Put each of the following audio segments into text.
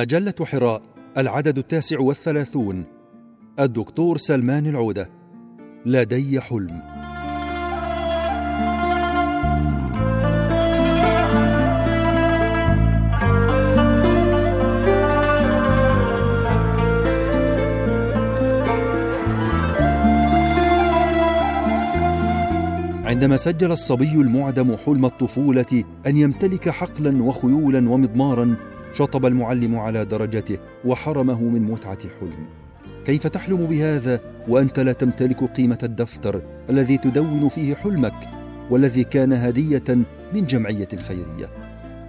مجلة حراء العدد التاسع والثلاثون. الدكتور سلمان العودة. لدي حلم. عندما سجل الصبي المعدم حلم الطفولة أن يمتلك حقلا وخيولا ومضمارا شطب المعلم على درجته وحرمه من متعة الحلم كيف تحلم بهذا وأنت لا تمتلك قيمة الدفتر الذي تدون فيه حلمك والذي كان هدية من جمعية خيرية؟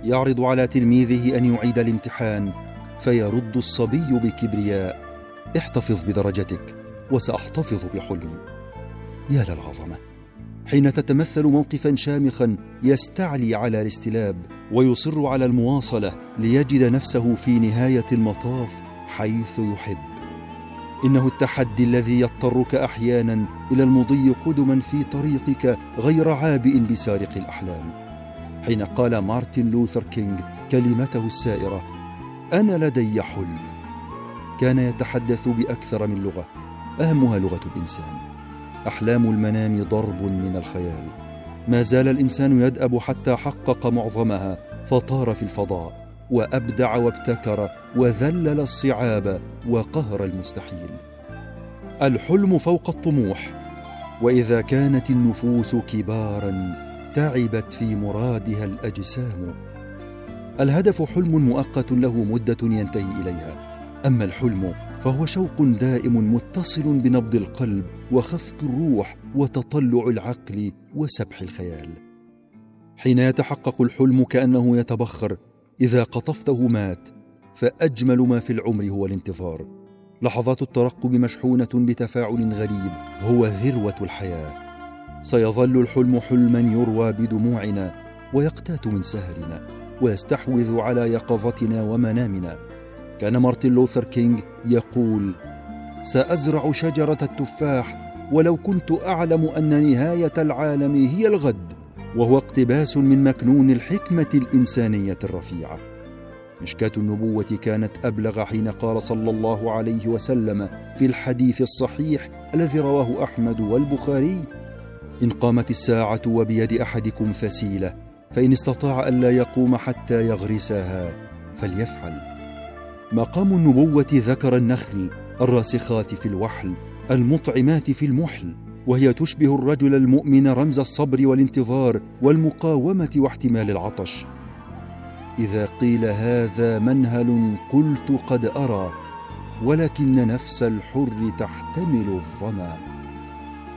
يعرض على تلميذه أن يعيد الامتحان فيرد الصبي بكبرياء احتفظ بدرجتك وسأحتفظ بحلمي. يا للعظمة! حين تتمثل موقفا شامخا يستعلي على الاستلاب ويصر على المواصلة ليجد نفسه في نهاية المطاف حيث يحب. إنه التحدي الذي يضطرك أحيانا إلى المضي قدما في طريقك غير عابئ بسارق الأحلام. حين قال مارتن لوثر كينج كلمته السائرة أنا لدي حلم. كان يتحدث بأكثر من لغة أهمها لغة الإنسان. أحلام المنام ضرب من الخيال. ما زال الإنسان يدأب حتى حقق معظمها فطار في الفضاء وأبدع وابتكر وذلل الصعاب وقهر المستحيل. الحلم فوق الطموح وإذا كانت النفوس كبارا تعبت في مرادها الأجسام. الهدف حلم مؤقت له مدة ينتهي إليها. أما الحلم فهو شوق دائم متصل بنبض القلب وخفق الروح وتطلع العقل وسبح الخيال. حين يتحقق الحلم كأنه يتبخر إذا قطفته مات فأجمل ما في العمر هو الانتظار. لحظات الترقب مشحونة بتفاعل غريب هو ذروة الحياة. سيظل الحلم حلما يروى بدموعنا ويقتات من سهرنا ويستحوذ على يقظتنا ومنامنا. كان مارتن لوثر كينج يقول سأزرع شجرة التفاح ولو كنت أعلم أن نهاية العالم هي الغد وهو اقتباس من مكنون الحكمة الإنسانية الرفيعة. مشكاة النبوة كانت أبلغ حين قال صلى الله عليه وسلم في الحديث الصحيح الذي رواه أحمد والبخاري إن قامت الساعة وبيد أحدكم فسيلة فإن استطاع الا يقوم حتى يغرسها فليفعل. مقام النبوة ذكر النخل الراسخات في الوحل المطعمات في المحل وهي تشبه الرجل المؤمن رمز الصبر والانتظار والمقاومة واحتمال العطش. إذا قيل هذا منهل قلت قد أرى ولكن نفس الحر تحتمل الظمأ.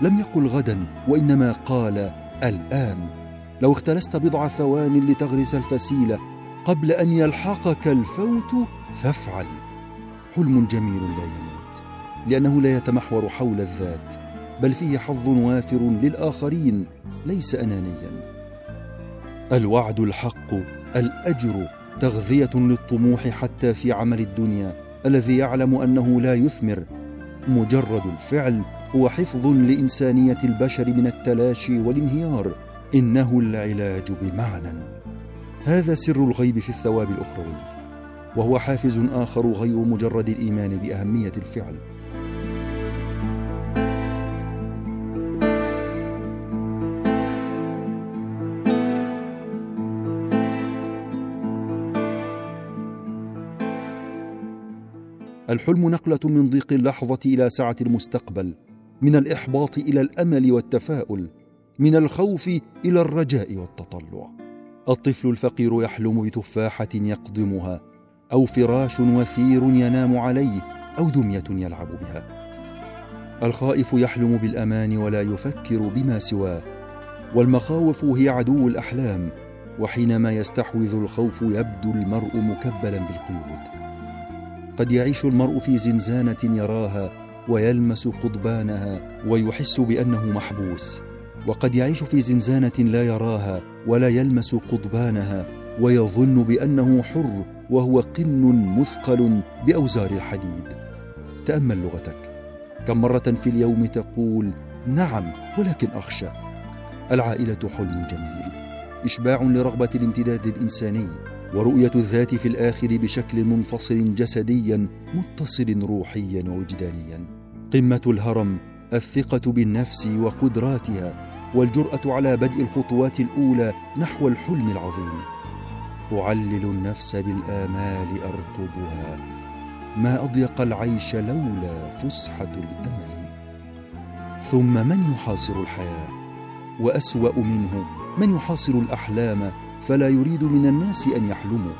لم يقل غدا وإنما قال الآن. لو اختلست بضع ثوان لتغرس الفسيله قبل أن يلحقك الفوت فافعل. حلم جميل لا يموت لأنه لا يتمحور حول الذات بل فيه حظ وافر للآخرين ليس انانيا. الوعد الحق الأجر تغذية للطموح حتى في عمل الدنيا الذي يعلم أنه لا يثمر. مجرد الفعل هو حفظ لإنسانية البشر من التلاشي والانهيار إنه العلاج بمعنى. هذا سر الغيب في الثواب الأخروي. وهو حافز آخر غير مجرد الإيمان بأهمية الفعل. الحلم نقلة من ضيق اللحظة إلى سعه المستقبل من الإحباط إلى الأمل والتفاؤل من الخوف إلى الرجاء والتطلع. الطفل الفقير يحلم بتفاحة يقضمها أو فراش وثير ينام عليه أو دمية يلعب بها. الخائف يحلم بالأمان ولا يفكر بما سواه والمخاوف هي عدو الأحلام وحينما يستحوذ الخوف يبدو المرء مكبلا بالقيود. قد يعيش المرء في زنزانة يراها ويلمس قضبانها ويحس بأنه محبوس وقد يعيش في زنزانة لا يراها ولا يلمس قضبانها ويظن بأنه حر وهو قن مثقل بأوزار الحديد. تأمل لغتك. كم مرة في اليوم تقول نعم ولكن أخشى. العائلة حلم جميل. إشباع لرغبة الامتداد الإنساني ورؤية الذات في الآخر بشكل منفصل جسديا متصل روحيا ووجدانيا. قمة الهرم الثقة بالنفس وقدراتها والجرأة على بدء الخطوات الأولى نحو الحلم العظيم. أعلل النفس بالآمال ارقبها ما أضيق العيش لولا فسحة الأمل. ثم من يحاصر الحياة؟ وأسوأ منه من يحاصر الأحلام فلا يريد من الناس أن يحلموا.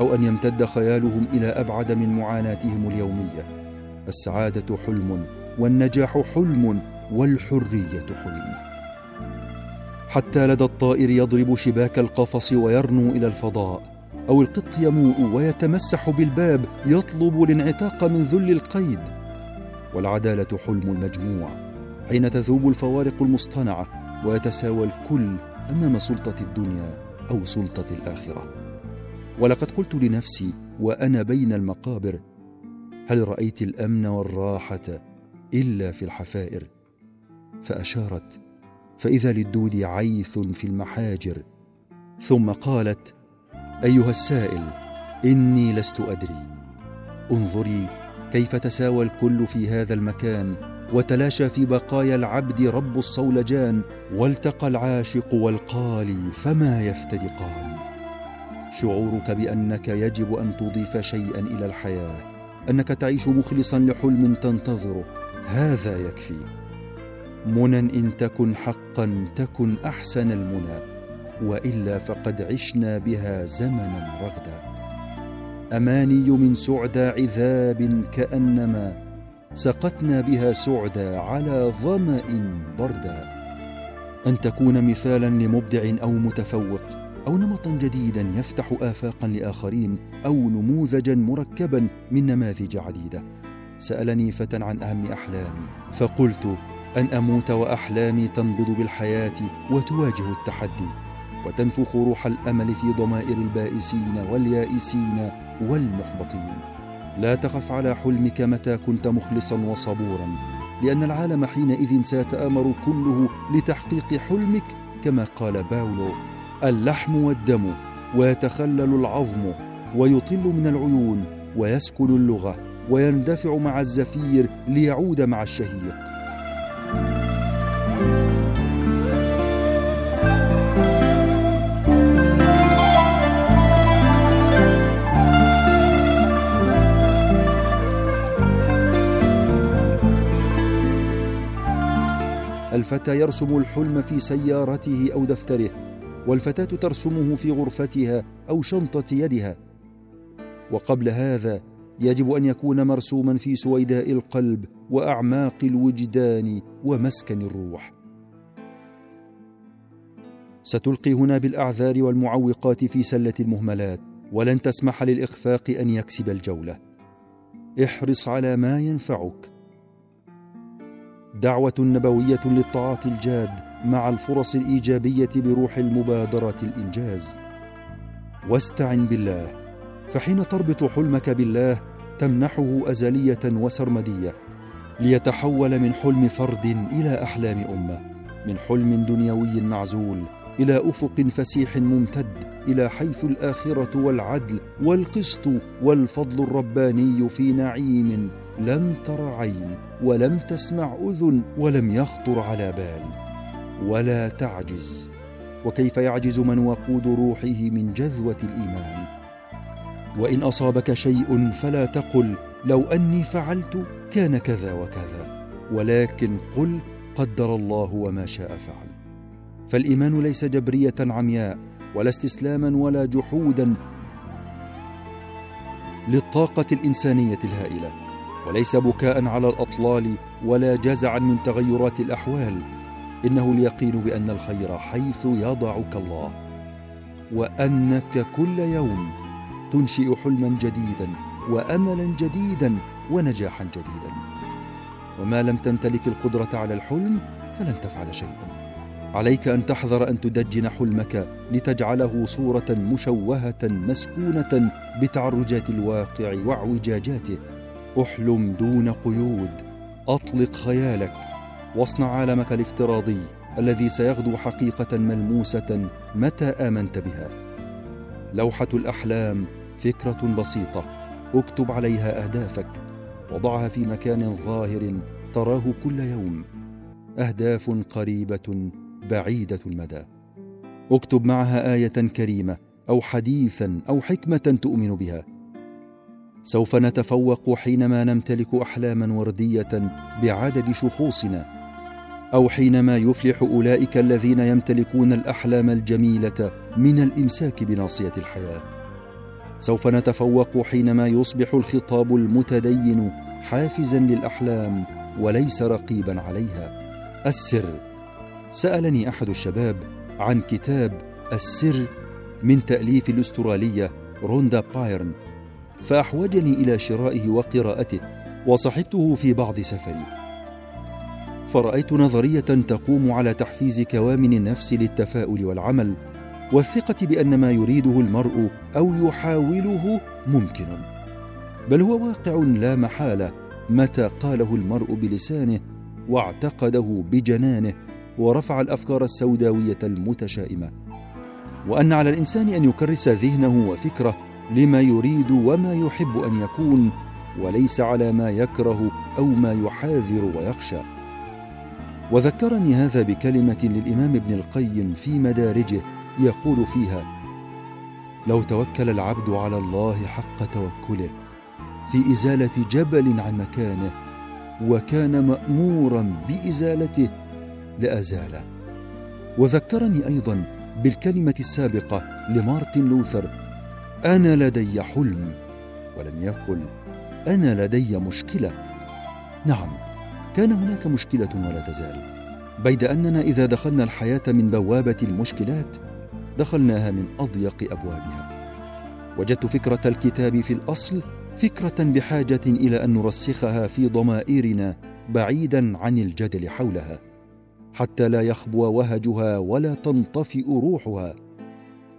أو أن يمتد خيالهم إلى أبعد من معاناتهم اليومية. السعادة حلم والنجاح حلم والحرية حلم. حتى لدى الطائر يضرب شباك القفص ويرنو إلى الفضاء. أو القط يموء ويتمسح بالباب يطلب الانعتاق من ذل القيد. والعدالة حلم المجموع. حين تذوب الفوارق المصطنعة ويتساوى الكل أمام سلطة الدنيا أو سلطة الآخرة. ولقد قلت لنفسي وأنا بين المقابر هل رأيت الأمن والراحة إلا في الحفائر؟ فأشارت فإذا للدود عيث في المحاجر. ثم قالت أيها السائل إني لست أدري. انظري كيف تساوى الكل في هذا المكان وتلاشى في بقايا العبد رب الصولجان والتقى العاشق والقالي فما يفترقان شعورك بأنك يجب أن تضيف شيئا إلى الحياة أنك تعيش مخلصا لحلم تنتظره هذا يكفي. منى إن تكن حقا تكن أحسن المنى وإلا فقد عشنا بها زمنا رغدا. أماني من سعدى عذاب كأنما سقتنا بها سعدا على ظمأ بردا. أن تكون مثالا لمبدع أو متفوق أو نمطا جديدا يفتح افاقا لآخرين أو نموذجا مركبا من نماذج عديدة. سألني فتى عن أهم أحلامي فقلت أن أموت وأحلامي تنبض بالحياة وتواجه التحدي وتنفخ روح الأمل في ضمائر البائسين واليائسين والمحبطين. لا تخف على حلمك متى كنت مخلصا وصبورا لأن العالم حينئذ سيتآمر كله لتحقيق حلمك كما قال باولو اللحم والدم ويتخلل العظم ويطل من العيون ويسكن اللغة ويندفع مع الزفير ليعود مع الشهيق. الفتى يرسم الحلم في سيارته أو دفتره والفتاة ترسمه في غرفتها أو شنطة يدها. وقبل هذا يجب أن يكون مرسوما في سويداء القلب وأعماق الوجدان ومسكن الروح. ستلقي هنا بالأعذار والمعوقات في سلة المهملات ولن تسمح للإخفاق أن يكسب الجولة. احرص على ما ينفعك. دعوة نبوية للطاعات الجاد مع الفرص الإيجابية بروح المبادرة الإنجاز. واستعن بالله فحين تربط حلمك بالله تمنحه أزلية وسرمدية ليتحول من حلم فرد إلى أحلام أمة من حلم دنيوي معزول إلى أفق فسيح ممتد إلى حيث الآخرة والعدل والقسط والفضل الرباني في نعيم لم تر عين ولم تسمع أذن ولم يخطر على بال ولا تعجز. وكيف يعجز من وقود روحه من جذوة الإيمان؟ وإن أصابك شيء فلا تقل لو أني فعلت كان كذا وكذا. ولكن قل قدر الله وما شاء فعل. فالإيمان ليس جبرية عمياء ولا استسلاما ولا جحودا للطاقة الإنسانية الهائلة. وليس بكاء على الأطلال ولا جزعا من تغيرات الأحوال. إنه اليقين بأن الخير حيث يضعك الله. وأنك كل يوم تنشئ حلما جديدا واملا جديدا ونجاحا جديدا. وما لم تمتلك القدرة على الحلم فلن تفعل شيئا. عليك أن تحذر أن تدجن حلمك لتجعله صورة مشوهة مسكونة بتعرجات الواقع واعوجاجاته أحلم دون قيود. أطلق خيالك واصنع عالمك الافتراضي الذي سيغدو حقيقة ملموسة متى آمنت بها. لوحة الأحلام فكرة بسيطة اكتب عليها أهدافك. وضعها في مكان ظاهر تراه كل يوم. أهداف قريبة بعيدة المدى. اكتب معها آية كريمة أو حديثا أو حكمة تؤمن بها. سوف نتفوق حينما نمتلك أحلاما وردية بعدد شخوصنا أو حينما يفلح أولئك الذين يمتلكون الأحلام الجميلة من الإمساك بناصية الحياة. سوف نتفوق حينما يصبح الخطاب المتدين حافزا للأحلام وليس رقيبا عليها. السر. سألني أحد الشباب عن كتاب السر من تأليف الأسترالية روندا بايرن. فأحوجني إلى شرائه وقراءته وصحبته في بعض سفري. فرأيت نظرية تقوم على تحفيز كوامن النفس للتفاؤل والعمل والثقة بأن ما يريده المرء أو يحاوله ممكن. بل هو واقع لا محالة متى قاله المرء بلسانه واعتقده بجنانه ورفع الأفكار السوداوية المتشائمة. وأن على الإنسان أن يكرس ذهنه وفكره لما يريد وما يحب أن يكون وليس على ما يكره أو ما يحاذر ويخشى. وذكرني هذا بكلمة للإمام ابن القيم في مدارجه يقول فيها لو توكل العبد على الله حق توكله في إزالة جبل عن مكانه وكان مأمورا بإزالته لازاله وذكرني أيضا بالكلمة السابقة لمارتن لوثر أنا لدي حلم ولم يقل أنا لدي مشكلة. نعم كان هناك مشكلة ولا تزال. بيد أننا إذا دخلنا الحياة من بوابة المشكلات دخلناها من أضيق أبوابها. وجدت فكرة الكتاب في الأصل فكرة بحاجة إلى أن نرسخها في ضمائرنا بعيدا عن الجدل حولها حتى لا يخبو وهجها ولا تنطفئ روحها.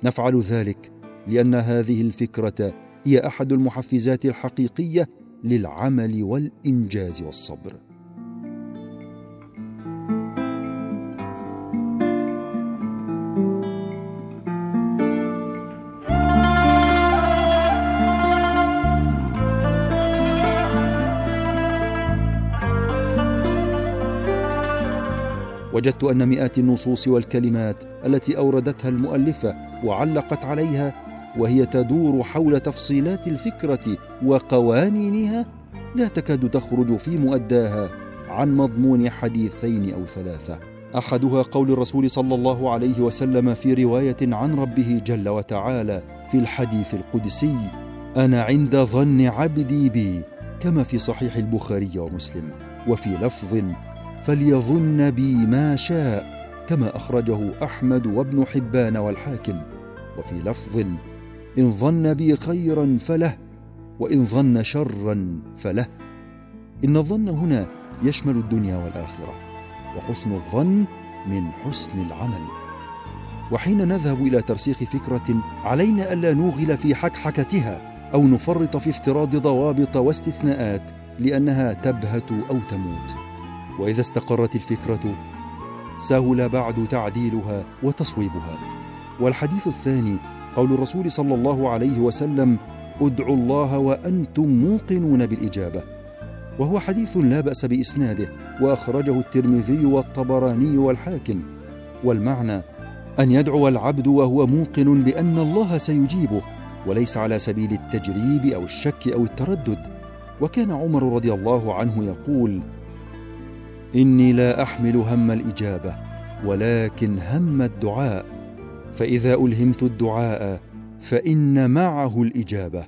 نفعل ذلك لأن هذه الفكرة هي أحد المحفزات الحقيقية للعمل والإنجاز والصبر. وجدت أن مئات النصوص والكلمات التي أوردتها المؤلفة وعلقت عليها وهي تدور حول تفصيلات الفكرة وقوانينها لا تكاد تخرج في مؤداها عن مضمون حديثين أو ثلاثة. أحدها قول الرسول صلى الله عليه وسلم في رواية عن ربه جل وتعالى في الحديث القدسي أنا عند ظن عبدي بي كما في صحيح البخاري ومسلم. وفي لفظ فليظن بي ما شاء كما أخرجه أحمد وابن حبان والحاكم. وفي لفظ إن ظن بي خيرا فله وإن ظن شرا فله. إن الظن هنا يشمل الدنيا والآخرة وحسن الظن من حسن العمل. وحين نذهب إلى ترسيخ فكرة علينا ألا نوغل في حكحكتها أو نفرط في افتراض ضوابط واستثناءات لأنها تبهت أو تموت. وإذا استقرت الفكرة سهل بعد تعديلها وتصويبها. والحديث الثاني قول الرسول صلى الله عليه وسلم ادعوا الله وأنتم موقنون بالإجابة. وهو حديث لا بأس بإسناده وأخرجه الترمذي والطبراني والحاكم. والمعنى أن يدعو العبد وهو موقن بان الله سيجيبه وليس على سبيل التجريب أو الشك أو التردد. وكان عمر رضي الله عنه يقول إني لا أحمل هم الإجابة ولكن هم الدعاء. فإذا ألهمت الدعاء فإن معه الإجابة.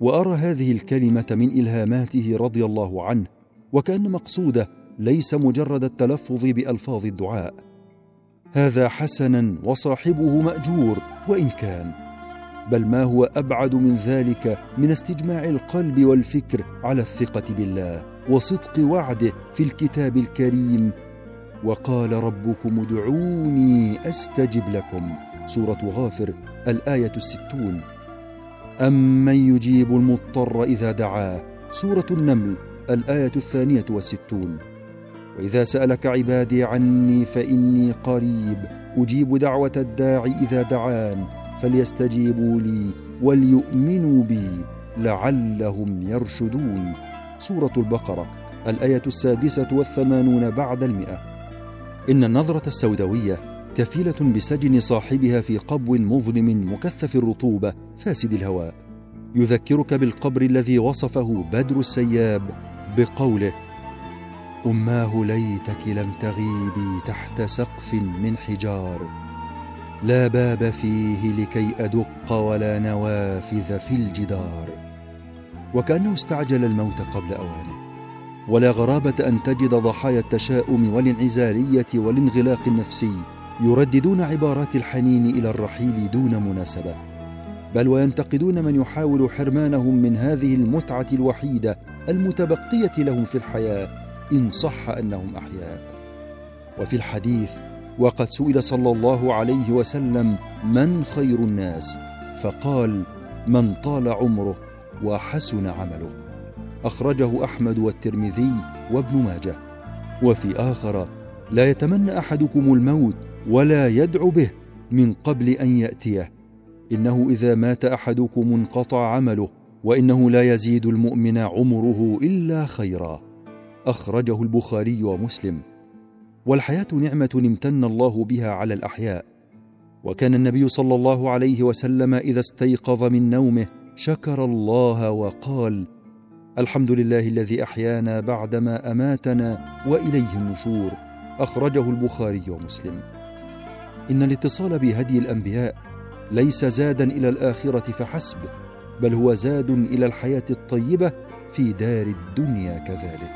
وأرى هذه الكلمة من إلهاماته رضي الله عنه وكأن مقصوده ليس مجرد التلفظ بألفاظ الدعاء. هذا حسنا وصاحبه مأجور وإن كان. بل ما هو أبعد من ذلك من استجماع القلب والفكر على الثقة بالله وصدق وعده في الكتاب الكريم وقال ربكم ادعوني أستجب لكم. سورة غافر الآية الستون. امن يجيب المضطر إذا دعاه؟ سورة النمل الآية الثانية والستون. وإذا سألك عبادي عني فإني قريب أجيب دعوة الداع إذا دعان فليستجيبوا لي وليؤمنوا بي لعلهم يرشدون. سورة البقرة الآية السادسة والثمانون بعد المئة. إن النظرة السوداوية كفيلة بسجن صاحبها في قبو مظلم مكثف الرطوبة فاسد الهواء. يذكرك بالقبر الذي وصفه بدر السياب بقوله أماه ليتك لم تغيبي تحت سقف من حجار. لا باب فيه لكي أدق ولا نوافذ في الجدار. وكأنه استعجل الموت قبل أوانه. ولا غرابة أن تجد ضحايا التشاؤم والانعزالية والانغلاق النفسي يرددون عبارات الحنين إلى الرحيل دون مناسبة. بل وينتقدون من يحاول حرمانهم من هذه المتعة الوحيدة المتبقية لهم في الحياة إن صح أنهم أحياء. وفي الحديث وقد سئل صلى الله عليه وسلم من خير الناس؟ فقال من طال عمره وحسن عمله. أخرجه أحمد والترمذي وابن ماجه. وفي آخر لا يتمنى أحدكم الموت ولا يدعو به من قبل أن يأتيه. إنه إذا مات أحدكم انقطع عمله وإنه لا يزيد المؤمن عمره إلا خيرا. أخرجه البخاري ومسلم. والحياة نعمة امتن الله بها على الأحياء. وكان النبي صلى الله عليه وسلم إذا استيقظ من نومه شكر الله وقال الحمد لله الذي أحيانا بعدما أماتنا وإليه النشور أخرجه البخاري ومسلم. إن الاتصال بهدي الأنبياء ليس زادا إلى الآخرة فحسب بل هو زاد إلى الحياة الطيبة في دار الدنيا كذلك.